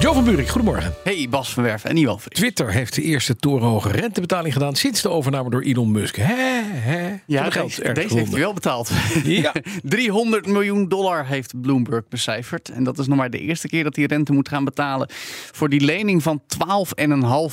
Jo van Buurik, goedemorgen. Hey, Bas van Werven en Iwan. Twitter heeft de eerste torenhoge rentebetaling gedaan sinds de overname door Elon Musk. Hè, hè? Ja, deze, heeft hij wel betaald. Ja. 300 miljoen dollar heeft Bloomberg becijferd. En dat is nog maar de eerste keer dat hij rente moet gaan betalen voor die lening van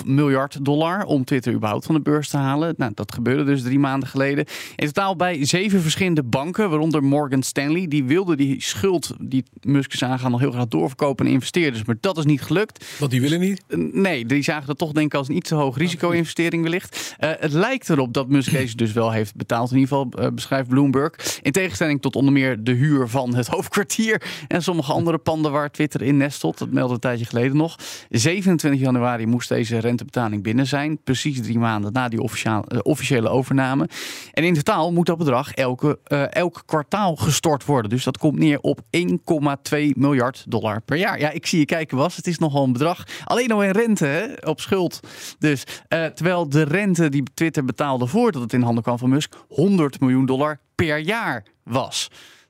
12,5 miljard dollar om Twitter überhaupt van de beurs te halen. Nou, dat gebeurde dus drie maanden geleden. In totaal bij zeven verschillende banken, waaronder Morgan Stanley. Die wilden die schuld die Musk is aangaan nog heel graag doorverkopen aan investeerders. Maar dat is niet gelukt. Want die willen niet. Nee, die zagen dat toch denk ik als een iets te hoog risico-investering wellicht. Eh, het lijkt erop dat Musk deze dus wel heeft betaald. In ieder geval eh, beschrijft Bloomberg. In tegenstelling tot onder meer de huur van het hoofdkwartier. En sommige andere panden waar Twitter in nestelt. Dat meldde een tijdje geleden nog. 27 januari moest deze rentebetaling binnen zijn. Precies drie maanden na die officiële, eh, officiële overname. En in totaal moet dat bedrag elke, elk kwartaal gestort worden. Dus dat komt neer op 1,2 miljard dollar per jaar. Ja, ik zie je kijken, was. Het is nogal een bedrag. Alleen al in rente hè, op schuld. Dus eh, terwijl de rente die Twitter betaalde voordat het in handen kwam van Musk 100 miljoen dollar per jaar was.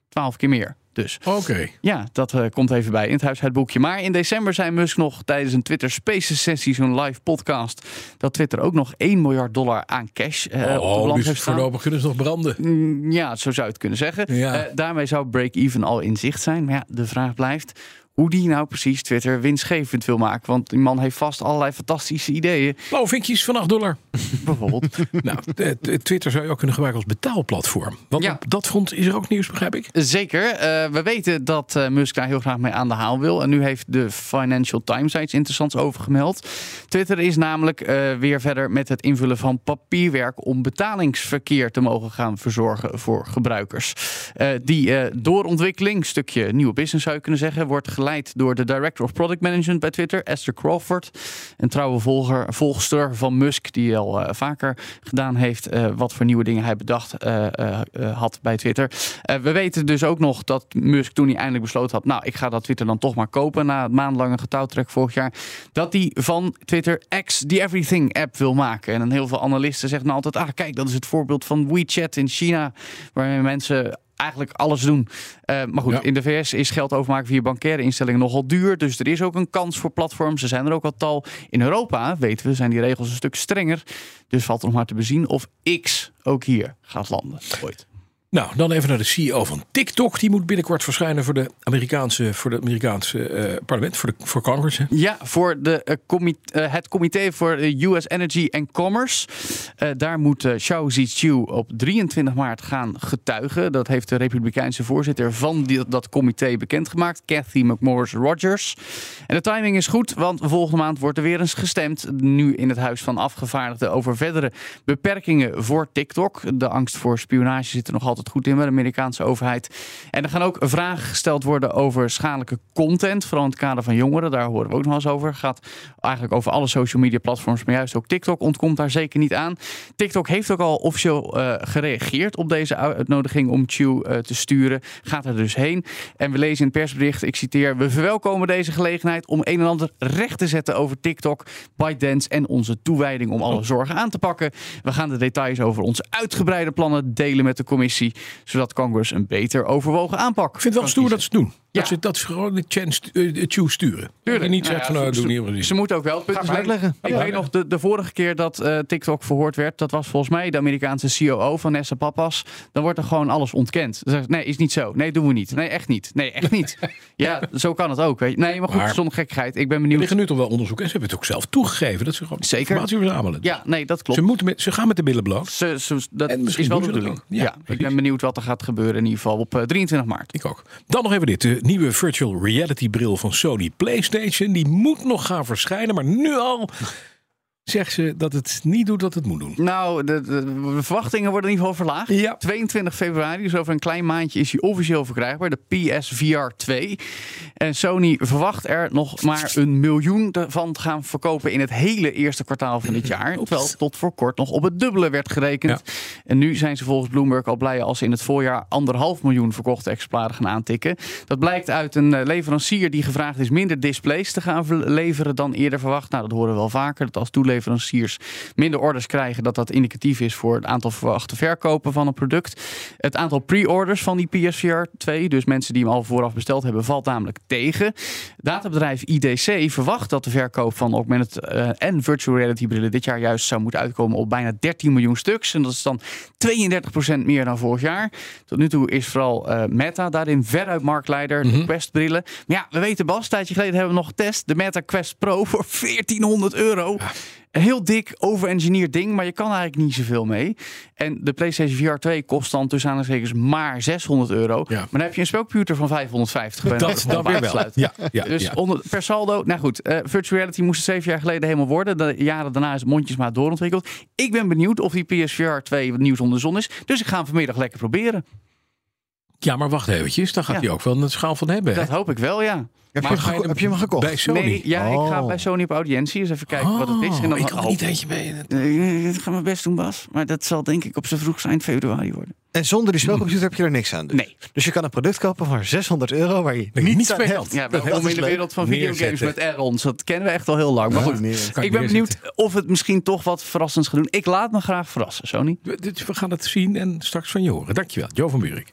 12 keer meer. Dus Oké. ja, dat eh, komt even bij in het huishoudboekje. Maar in december zei Musk nog tijdens een Twitter Spaces sessie, zo'n live podcast, dat Twitter ook nog 1 miljard dollar aan cash eh, op de Oh, balans dus heeft staan. voorlopig kunnen ze nog branden. Mm, Ja, zo zou je het kunnen zeggen. Ja. Daarmee zou break-even al in zicht zijn. Maar ja, de vraag blijft hoe die nou precies Twitter winstgevend wil maken. Want die man heeft vast allerlei fantastische ideeën. Blauwe vinkjes van 8 dollar. Bijvoorbeeld. nou, Twitter zou je ook kunnen gebruiken als betaalplatform. Want Ja. op dat front is er ook nieuws, begrijp ik. Zeker. Eh, we weten dat eh, Musk daar heel graag mee aan de haal wil. En nu heeft de Financial Times iets interessants over gemeld. Twitter is namelijk eh, weer verder met het invullen van papierwerk om betalingsverkeer te mogen gaan verzorgen voor gebruikers. Die doorontwikkeling, stukje nieuwe business zou je kunnen zeggen, wordt geleid door de Director of Product Management bij Twitter, Esther Crawford. Een trouwe volger, volgster van Musk, die al eh, vaker gedaan heeft eh, wat voor nieuwe dingen hij bedacht eh, had bij Twitter. We weten dus ook nog dat Musk toen hij eindelijk besloten had, nou ik ga dat Twitter dan toch maar kopen na het maandenlange getouwtrek vorig jaar, dat hij van Twitter X die Everything app wil maken. En heel veel analisten zeggen nou altijd, ah kijk dat is het voorbeeld van WeChat in China, waarmee mensen eigenlijk alles doen. Eh, maar goed, Ja. in de VS is geld overmaken via bankaire instellingen nogal duur. Dus er is ook een kans voor platforms. Er zijn er ook al tal. In Europa, weten we, zijn die regels een stuk strenger. Dus valt er nog maar te bezien of X ook hier gaat landen. Ooit. Nou, dan even naar de CEO van TikTok. Die moet binnenkort verschijnen voor, de Amerikaanse, voor het Amerikaanse eh, parlement, voor, de, voor Congress. Ja, voor de, eh, eh, het Comité voor US Energy and Commerce. Daar moet Xiao Zichu op 23 maart gaan getuigen. Dat heeft de Republikeinse voorzitter van die, dat comité bekendgemaakt, Kathy McMorris Rogers. En de timing is goed, want volgende maand wordt er weer eens gestemd. Nu in het Huis van Afgevaardigden over verdere beperkingen voor TikTok. De angst voor spionage zit er nog altijd goed in bij de Amerikaanse overheid. En er gaan ook vragen gesteld worden over schadelijke content. Vooral in het kader van jongeren. Daar horen we ook nog eens over. Gaat eigenlijk over alle social media platforms. Maar juist ook TikTok ontkomt daar zeker niet aan. TikTok heeft ook al officieel uh, gereageerd op deze uitnodiging om Chew uh, te sturen. Gaat er dus heen. En we lezen in het persbericht, ik citeer... We verwelkomen deze gelegenheid om een en ander recht te zetten over TikTok, ByteDance en onze toewijding om alle zorgen aan te pakken. We gaan de details over onze uitgebreide plannen delen met de commissie, zodat Congress een beter overwogen aanpak. Ik vind het wel stoer dat ze het doen. Ja. Dat, ze, dat ze gewoon de chance uh, Chew sturen. Tuurlijk. En niet Nou zegt ja, van nou, ze, doe niet. Ze moeten ook wel punten maar uitleggen. Ik Ja, weet nog, de, de vorige keer dat uh, TikTok verhoord werd, dat was volgens mij de Amerikaanse COO van Nessa Papas. Dan wordt er gewoon alles ontkend. Dan zegt ze, nee, is niet zo. Nee, doen we niet. Nee, echt niet. Nee, echt niet. ja, zo kan het ook. Weet je. Nee, maar goed, Maar- zonder gekkigheid. Ik ben Er benieuwd. liggen nu toch wel onderzoek en ze hebben het ook zelf toegegeven dat ze gewoon Zeker. informatie verzamelen. Ja, nee, dat klopt. Ze, moeten met, ze gaan met de billen bloot. Ze, ze- dat En misschien is wel de ze bedoeling. Ja, Ja, ik ben benieuwd wat er gaat gebeuren in ieder geval op eh, 23 maart. Ik ook. Dan nog even dit. Nieuwe virtual reality bril van Sony PlayStation. Die moet nog gaan verschijnen. Maar nu al zegt ze dat het niet doet wat het moet doen. Nou, de, verwachtingen worden in ieder geval verlaagd. Ja. 22 februari, dus over een klein maandje, is hij officieel verkrijgbaar. De PSVR 2. En Sony verwacht er nog maar een miljoen van te gaan verkopen in het hele eerste kwartaal van dit jaar. Terwijl tot voor kort nog op het dubbele werd gerekend. En nu zijn ze volgens Bloomberg al blij als ze in het voorjaar anderhalf miljoen verkochte exemplaren gaan aantikken. Dat blijkt uit een eh, leverancier die gevraagd is minder displays te gaan ver- leveren dan eerder verwacht. Nou, dat horen we wel vaker. Dat als toeleveranciers minder orders krijgen, dat dat indicatief is voor het aantal verwachte verkopen van een product. Het aantal pre-orders van die PSVR 2, dus mensen die hem al vooraf besteld hebben, valt namelijk tegen. Databedrijf IDC verwacht dat de verkoop van augmented eh, en virtual reality brillen dit jaar juist zou moeten uitkomen op bijna 13 miljoen stuks. En dat is dan 32% meer dan vorig jaar. Tot nu toe is vooral eh, Meta daarin veruit marktleider, de Quest brillen. Maar ja, we weten Bas, een tijdje geleden hebben we nog getest. De Meta Quest Pro voor 1400 euro. Een heel dik overengineerd ding, maar je kan eigenlijk niet zoveel mee. En de PlayStation VR 2 kost dan tussen aanhalingstekens maar 600 euro. Ja. Maar dan heb je een spelcomputer van 550 bij Dat dan weer wel. Ja, ja, dus onder, per saldo, nou goed, eh, virtual reality moest het zeven jaar geleden helemaal worden. De jaren daarna is het mondjesmaat doorontwikkeld. Ik ben benieuwd of die PSVR 2 wat nieuws onder de zon is. Dus ik ga hem vanmiddag lekker proberen. Ja, maar wacht eventjes. Daar gaat Ja. hij ook wel een schaal van hebben. hè? Dat hoop ik wel, ja. Heb, Maar je, hem heb je hem gekocht? Bij Sony. Nee, ja, ik ga Oh. bij Sony op audiëntie eens even kijken wat het is. En dan, Oh, ik kan er oh, niet eentje mee. eh, Ik ga mijn best doen, Bas. Maar dat zal denk ik op zijn vroegst eind februari worden. En zonder die spelcomputer heb je er niks aan. Dus. Nee. Dus je kan een product kopen voor 600 euro waar je niets aan hebt. Ja, Dat- dat is in de wereld van videogames met add-ons. Dat kennen we echt al heel lang. Maar goed, ik ben benieuwd of het misschien toch wat verrassends gaat doen. Ik laat me graag verrassen, Sony. We, dit- we gaan het zien en straks van je horen. Dankjewel, Jo van Buurik.